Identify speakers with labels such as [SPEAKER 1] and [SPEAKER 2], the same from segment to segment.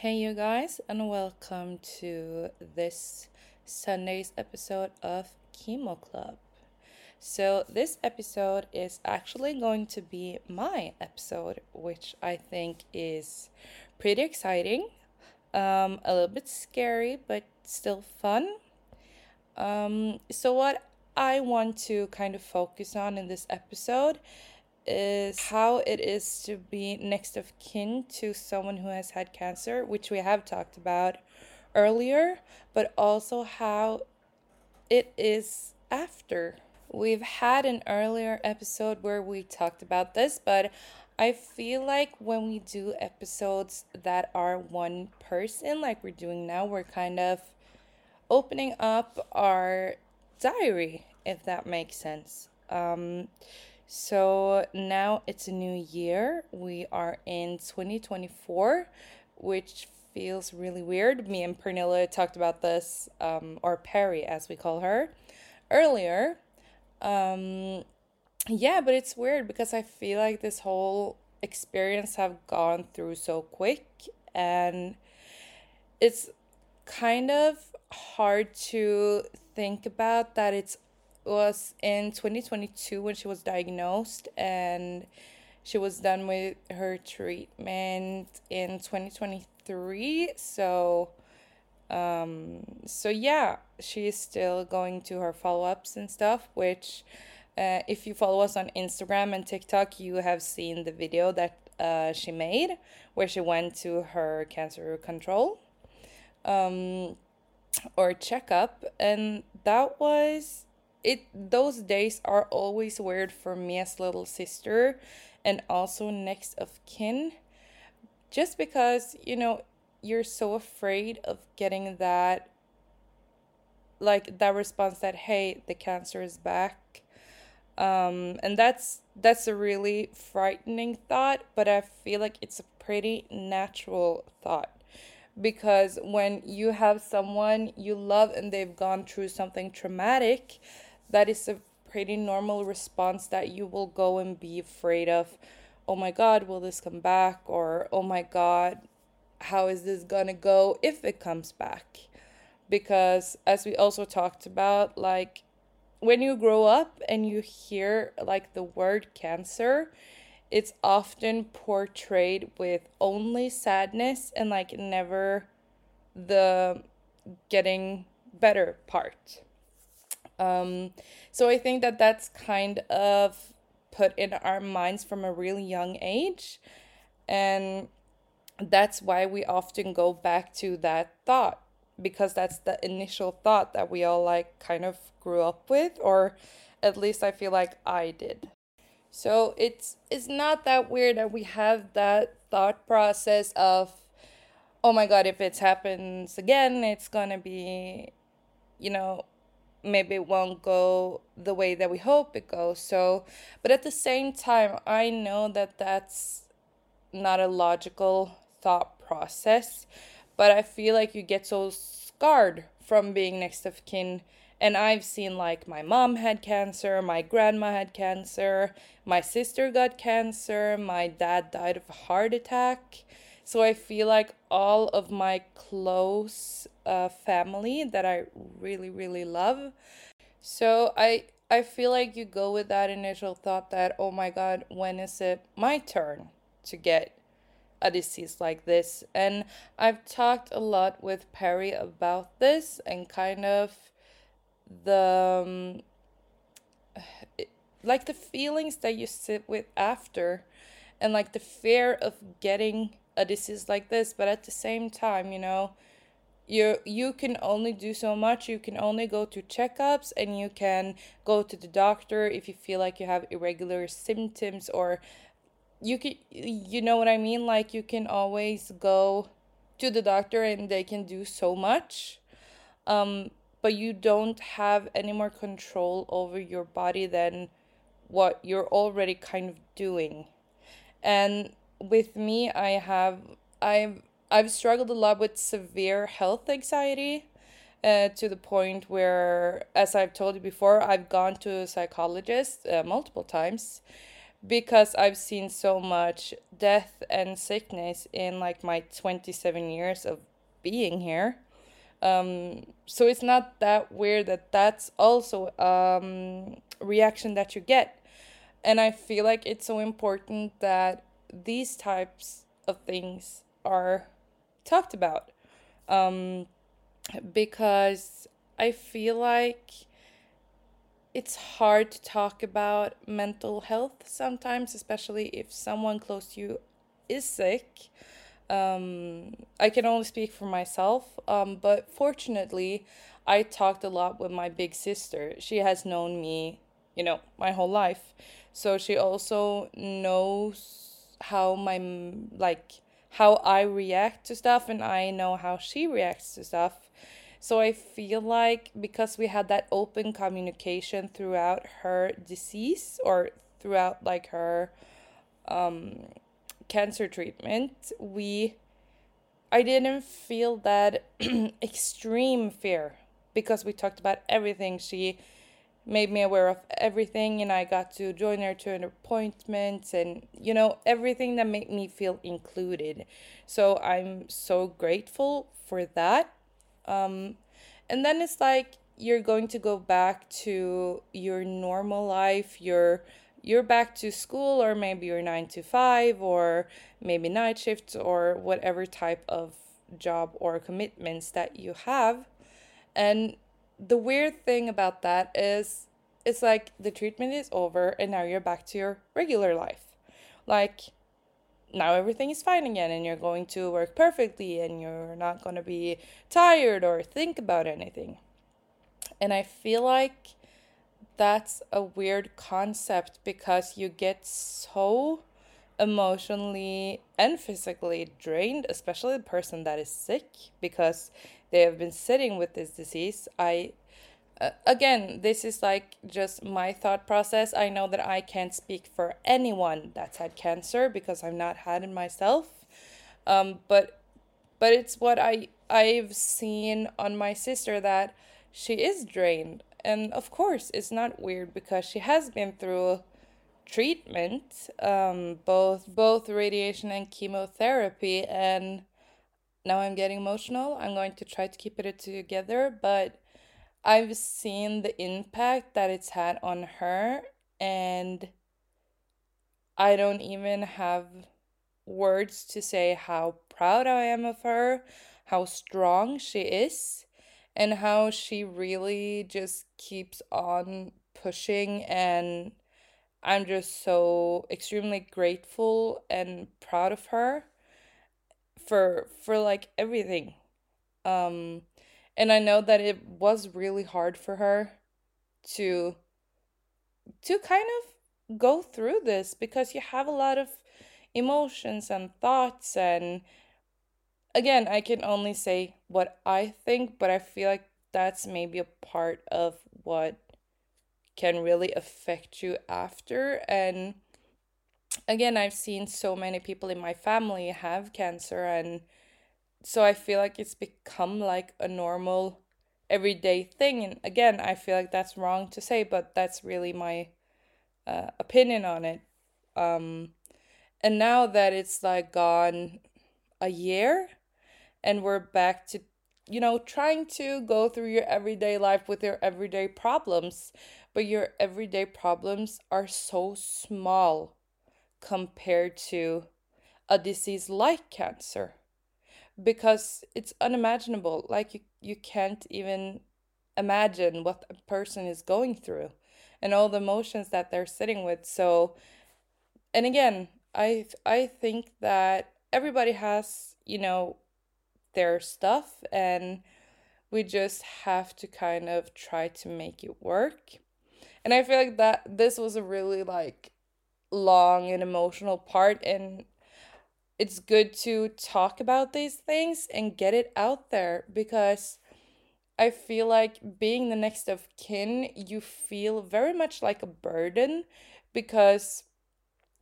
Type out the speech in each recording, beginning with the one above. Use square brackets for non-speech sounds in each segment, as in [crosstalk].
[SPEAKER 1] Hey, you guys, and welcome to this Sunday's episode of Chemo Club. So, this episode is actually going to be my episode, which I think is pretty exciting, um, a little bit scary, but still fun. Um, so, what I want to kind of focus on in this episode is how it is to be next of kin to someone who has had cancer, which we have talked about earlier, but also how it is after. We've had an earlier episode where we talked about this, but I feel like when we do episodes that are one person, like we're doing now, we're kind of opening up our diary, if that makes sense. Um, so now it's a new year. We are in 2024, which feels really weird. Me and Pernille talked about this, um, or Perry as we call her, earlier. Um, yeah, but it's weird because I feel like this whole experience have gone through so quick and it's kind of hard to think about that it's was in 2022 when she was diagnosed and she was done with her treatment in 2023 so um so yeah she's still going to her follow-ups and stuff which uh, if you follow us on instagram and tiktok you have seen the video that uh, she made where she went to her cancer control um or checkup and that was it those days are always weird for me as little sister and also next of kin. Just because you know you're so afraid of getting that like that response that hey the cancer is back. Um and that's that's a really frightening thought but i feel like it's a pretty natural thought. Because when you have someone you love and they've gone through something traumatic that is a pretty normal response that you will go and be afraid of. Oh my god will this come back? Or oh my god how is this gonna go if it comes back? Because as we also talked about like when you grow up and you hear like the word cancer it's often portrayed with only sadness and like never the getting better part um, so I think that that's kind of put in our minds from a really young age. And that's why we often go back to that thought because that's the initial thought that we all like kind of grew up with or at least I feel like I did. So it's it's not that weird that we have that thought process of oh my god if it happens again it's going to be you know maybe it won't go the way that we hope it goes. So, but at the same time, I know that that's not a logical thought process, but I feel like you get so scarred from being next of kin. And I've seen like my mom had cancer, my grandma had cancer, my sister got cancer, my dad died of a heart attack. So I feel like all of my close uh, family that I really, really love. So I I feel like you go with that initial thought that, oh my God, when is it my turn to get a disease like this? And I've talked a lot with Perry about this and kind of the, um, [sighs] like the feelings that you sit with after and like the fear of getting a disease like this. But at the same time, you know, you you can only do so much you can only go to checkups and you can go to the doctor if you feel like you have irregular symptoms or you can you know what i mean like you can always go to the doctor and they can do so much um but you don't have any more control over your body than what you're already kind of doing and with me i have i've I've struggled a lot with severe health anxiety uh, to the point where, as I've told you before, I've gone to a psychologist uh, multiple times because I've seen so much death and sickness in like my 27 years of being here. Um, so it's not that weird that that's also um reaction that you get. And I feel like it's so important that these types of things are talked about. Um, because I feel like it's hard to talk about mental health sometimes, especially if someone close to you is sick. Um, I can only speak for myself, um, but fortunately, I talked a lot with my big sister. She has known me, you know, my whole life. So she also knows how my, like, how I react to stuff, and I know how she reacts to stuff. So I feel like because we had that open communication throughout her disease or throughout like her um, cancer treatment, we I didn't feel that [clears throat] extreme fear because we talked about everything. She made me aware of everything and I got to join her to an appointment and you know everything that made me feel included. So I'm so grateful for that um, and then it's like you're going to go back to your normal life. You're you're back to school or maybe you're 9 to 5 or maybe night shifts or whatever type of job or commitments that you have. And the weird thing about that is it's like the treatment is over and now you're back to your regular life. Like now everything is fine again and you're going to work perfectly and you're not going to be tired or think about anything. And I feel like that's a weird concept because you get so emotionally and physically drained, especially the person that is sick because they have been sitting with this disease. I uh, again, this is like just my thought process. I know that I can't speak for anyone that's had cancer because I've not had it myself. Um, but but it's what I I've seen on my sister that she is drained, and of course it's not weird because she has been through treatment, um, both both radiation and chemotherapy, and now I'm getting emotional. I'm going to try to keep it together, but I've seen the impact that it's had on her, and I don't even have words to say how proud I am of her, how strong she is, and how she really just keeps on pushing. And I'm just so extremely grateful and proud of her for for like everything. Um and I know that it was really hard for her to to kind of go through this because you have a lot of emotions and thoughts and again, I can only say what I think, but I feel like that's maybe a part of what can really affect you after. And again, I've seen so many people in my family have cancer and so I feel like it's become like a normal everyday thing. And again I feel like that's wrong to say but that's really my uh, opinion on it. Um and now that it's like gone a year and we're back to you know trying to go through your everyday life with your everyday problems but your everyday problems are so small compared to a disease like cancer. Because it's unimaginable like you you can't even imagine what a person is going through and all the emotions that they're sitting with. So and again i i think that everybody has you know their stuff and we just have to kind of try to make it work. And i feel like that this was a really like long and emotional part and it's good to talk about these things and get it out there because I feel like being the next of kin, you feel very much like a burden because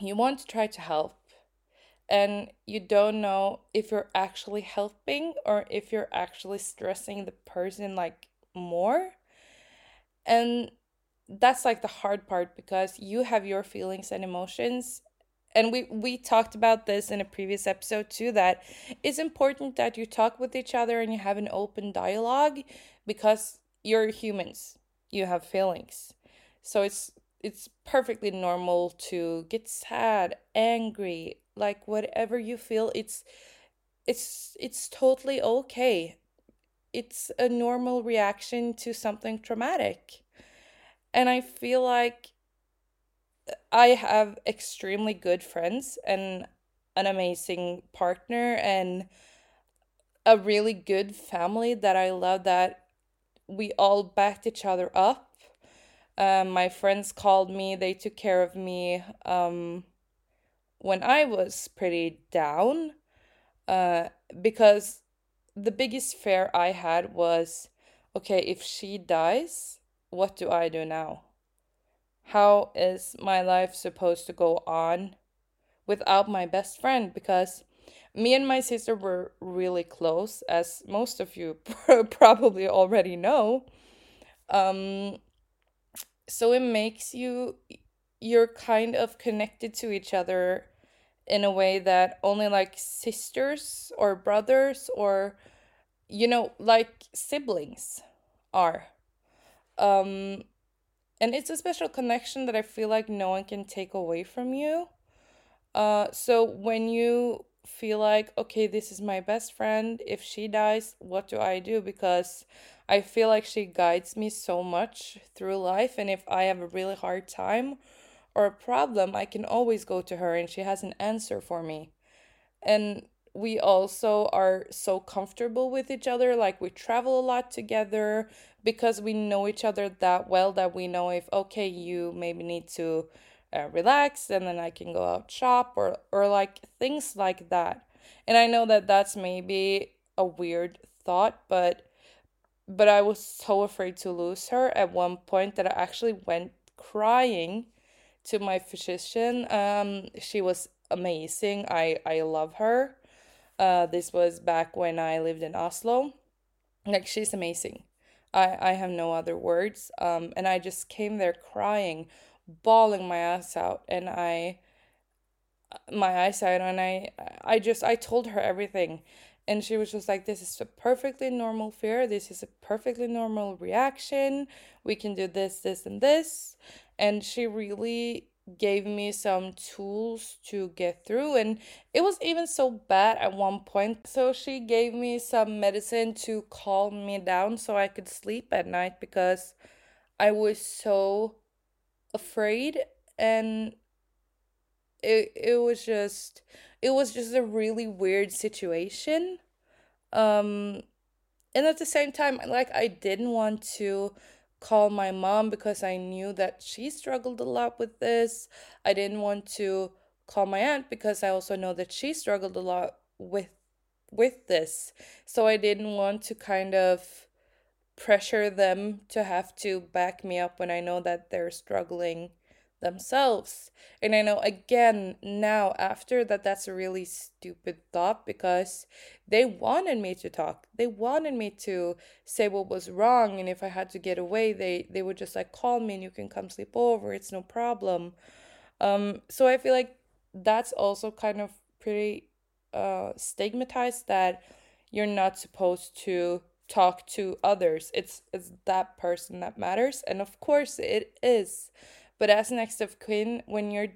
[SPEAKER 1] you want to try to help and you don't know if you're actually helping or if you're actually stressing the person like more. And that's like the hard part because you have your feelings and emotions. And we we talked about this in a previous episode too that it's important that you talk with each other and you have an open dialogue because you're humans. You have feelings. So it's it's perfectly normal to get sad angry like whatever you feel it's it's it's totally okay it's a normal reaction to something traumatic and i feel like I have extremely good friends and an amazing partner and a really good family that I love that we all backed each other up. Um, my friends called me, they took care of me um, when I was pretty down uh, because the biggest fear I had was okay, if she dies, what do I do now? how is my life supposed to go on without my best friend? Because me and my sister were really close, as most of you [laughs] probably already know. Um, so it makes you, you're kind of connected to each other in a way that only like sisters or brothers or, you know, like siblings are. Um, and it's a special connection that I feel like no one can take away from you. Uh, so when you feel like, okay, this is my best friend, if she dies, what do I do? Because I feel like she guides me so much through life, and if I have a really hard time or a problem, I can always go to her and she has an answer for me. And we also are so comfortable with each other like we travel a lot together because we know each other that well that we know if okay you maybe need to uh, relax and then i can go out shop or or like things like that and i know that that's maybe a weird thought but but i was so afraid to lose her at one point that i actually went crying to my physician um she was amazing i i love her uh, this was back when I lived in Oslo. Like, she's amazing. I, I have no other words. Um, and I just came there crying, bawling my ass out. And I, my eyes out, and I, I just, I told her everything. And she was just like, this is a perfectly normal fear. This is a perfectly normal reaction. We can do this, this, and this. And she really gave me some tools to get through and it was even so bad at one point so she gave me some medicine to calm me down so I could sleep at night because I was so afraid and it it was just it was just a really weird situation. Um and at the same time like I didn't want to call my mom because I knew that she struggled a lot with this. I didn't want to call my aunt because I also know that she struggled a lot with with this. So I didn't want to kind of pressure them to have to back me up when I know that they're struggling themselves. And I know again now after that that's a really stupid thought because they wanted me to talk. They wanted me to say what was wrong and if I had to get away they they would just like call me and you can come sleep over. It's no problem. Um so I feel like that's also kind of pretty uh stigmatized that you're not supposed to talk to others. It's it's that person that matters and of course it is but as next of kin, when you're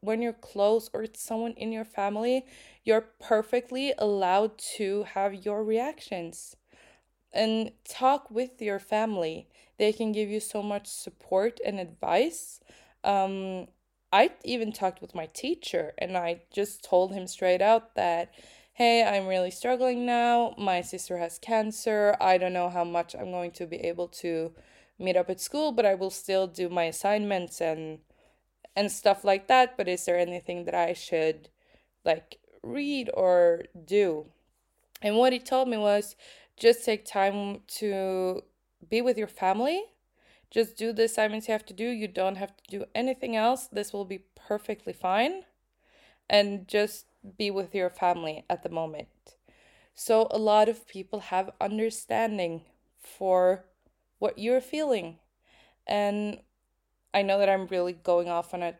[SPEAKER 1] when you're close or it's someone in your family, you're perfectly allowed to have your reactions and talk with your family. They can give you so much support and advice. Um, I even talked with my teacher and I just told him straight out that, hey, I'm really struggling now. My sister has cancer. I don't know how much I'm going to be able to meet up at school, but I will still do my assignments and and stuff like that. But is there anything that I should like read or do? And what he told me was just take time to be with your family. Just do the assignments you have to do. You don't have to do anything else. This will be perfectly fine. And just be with your family at the moment. So, a lot of people have understanding for what you're feeling. And I know that I'm really going off on a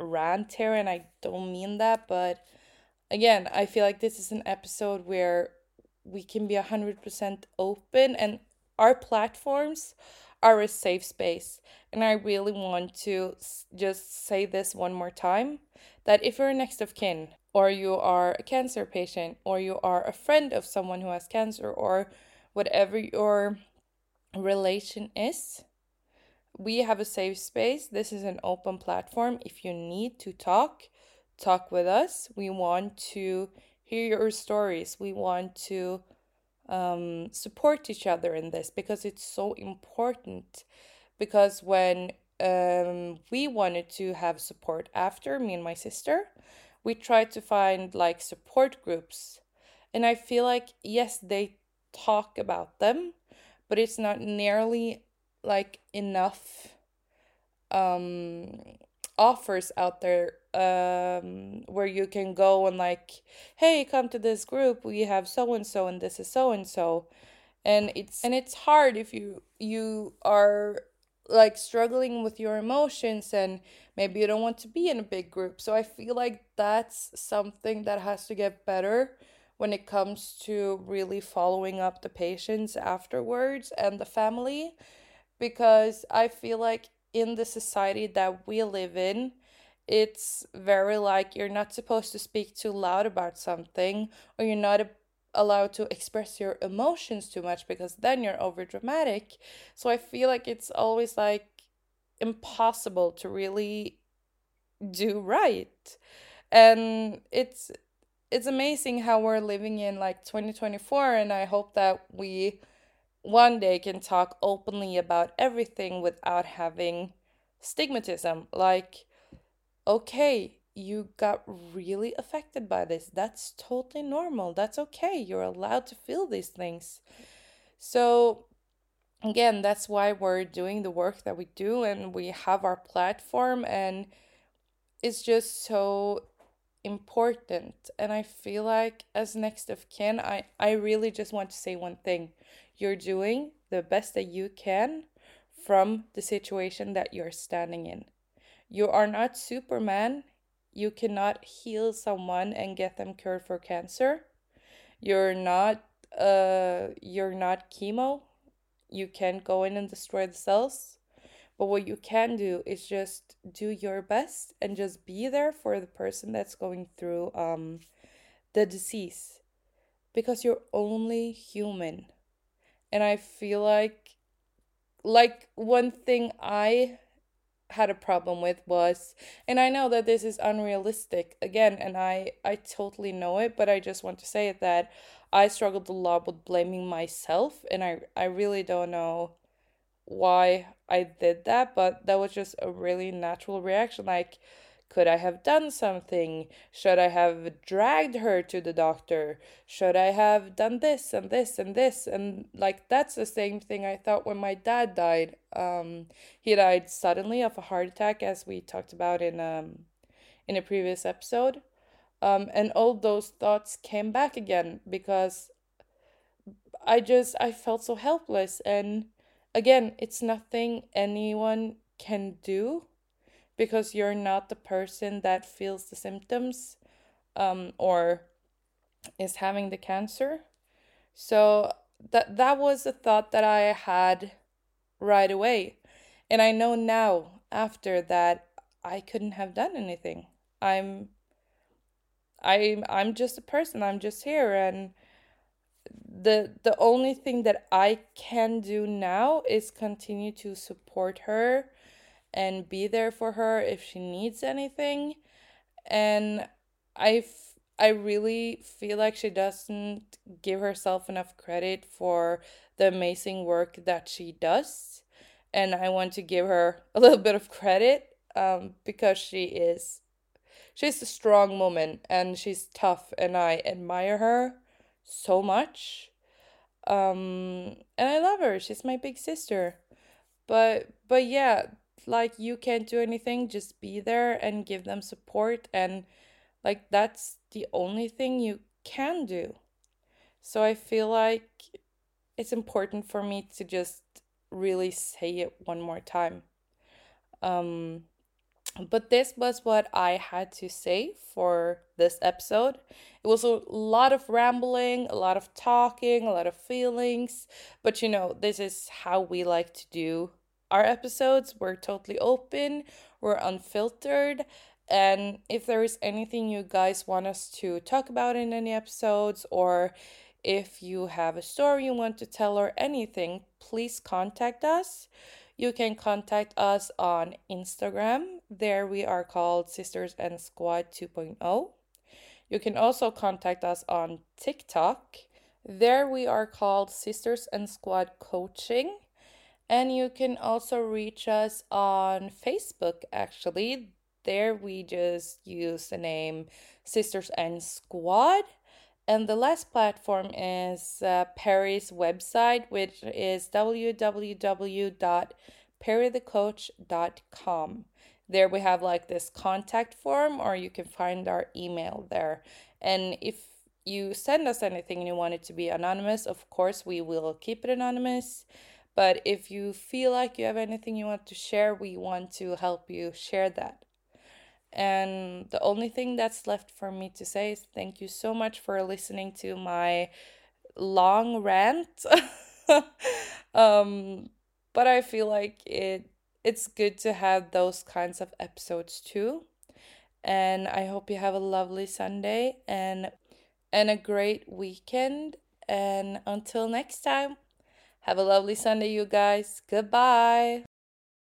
[SPEAKER 1] rant here and I don't mean that, but again, I feel like this is an episode where we can be 100% open and our platforms are a safe space. And I really want to just say this one more time that if you're a next of kin, or you are a cancer patient, or you are a friend of someone who has cancer, or whatever your relation is, we have a safe space. This is an open platform. If you need to talk, talk with us. We want to hear your stories. We want to um, support each other in this because it's so important. Because when um, we wanted to have support after me and my sister, we tried to find like support groups. And I feel like, yes, they talk about them, but it's not nearly like enough um, offers out there um where you can go and like hey come to this group. We have so and so and this is so and so and it's and it's hard if you you are like struggling with your emotions and maybe you don't want to be in a big group. So i feel like that's something that has to get better when it comes to really following up the patients afterwards and the family because i feel like in the society that we live in it's very like you're not supposed to speak too loud about something or you're not allowed to express your emotions too much because then you're over dramatic so i feel like it's always like impossible to really do right. And it's it's amazing how we're living in like 2024 and i hope that we one day can talk openly about everything without having stigmatism like okay, you got really affected by this. That's totally normal. That's okay. You're allowed to feel these things. So, again, that's why we're doing the work that we do and we have our platform, and it's just so important. And I feel like, as next of kin, I, I really just want to say one thing you're doing the best that you can from the situation that you're standing in. You are not Superman. You cannot heal someone and get them cured for cancer. You're not uh you're not chemo. You can't go in and destroy the cells. But what you can do is just do your best and just be there for the person that's going through um the disease because you're only human. And I feel like like one thing I had a problem with was and I know that this is unrealistic again and I I totally know it but I just want to say that I struggled a lot with blaming myself and I I really don't know why I did that but that was just a really natural reaction like could I have done something? Should I have dragged her to the doctor? Should I have done this and this and this? And like that's the same thing I thought when my dad died. Um, he died suddenly of a heart attack, as we talked about in um, in a previous episode. Um, and all those thoughts came back again because I just I felt so helpless. And again, it's nothing anyone can do because you're not the person that feels the symptoms um, or is having the cancer. So that that was a thought that I had right away. And I know now after that I couldn't have done anything. I'm I I'm just a person. I'm just here and the the only thing that I can do now is continue to support her and be there for her if she needs anything. And I, I really feel like she doesn't give herself enough credit for the amazing work that she does. And I want to give her a little bit of credit um, because she is she's a strong woman and she's tough and I admire her so much. Um, and I love her. She's my big sister. But but yeah, like you can't do anything just be there and give them support and like that's the only thing you can do so i feel like it's important for me to just really say it one more time Um, but this was what I had to say for this episode. It was a lot of rambling, a lot of talking, a lot of feelings, but you know, this is how we like to do our episodes. We're totally open, we're unfiltered, and if there is anything you guys want us to talk about in any episodes, or if you have a story you want to tell or anything, please contact us. You can contact us on Instagram. There we are called Sisters and Squad 2.0. You can also contact us on TikTok. There we are called Sisters and Squad Coaching. And you can also reach us on Facebook, actually. There we just use the name Sisters and Squad. And the last platform is uh, Perry's website, which is www.perrythecoach.com. There we have like this contact form, or you can find our email there. And if you send us anything and you want it to be anonymous, of course, we will keep it anonymous. But if you feel like you have anything you want to share, we want to help you share that. And the only thing that's left for me to say is thank you so much for listening to my long rant. [laughs] um, but I feel like it it's good to have those kinds of episodes too. And I hope you have a lovely Sunday and and a great weekend. And until next time, have a lovely Sunday, you guys. Goodbye.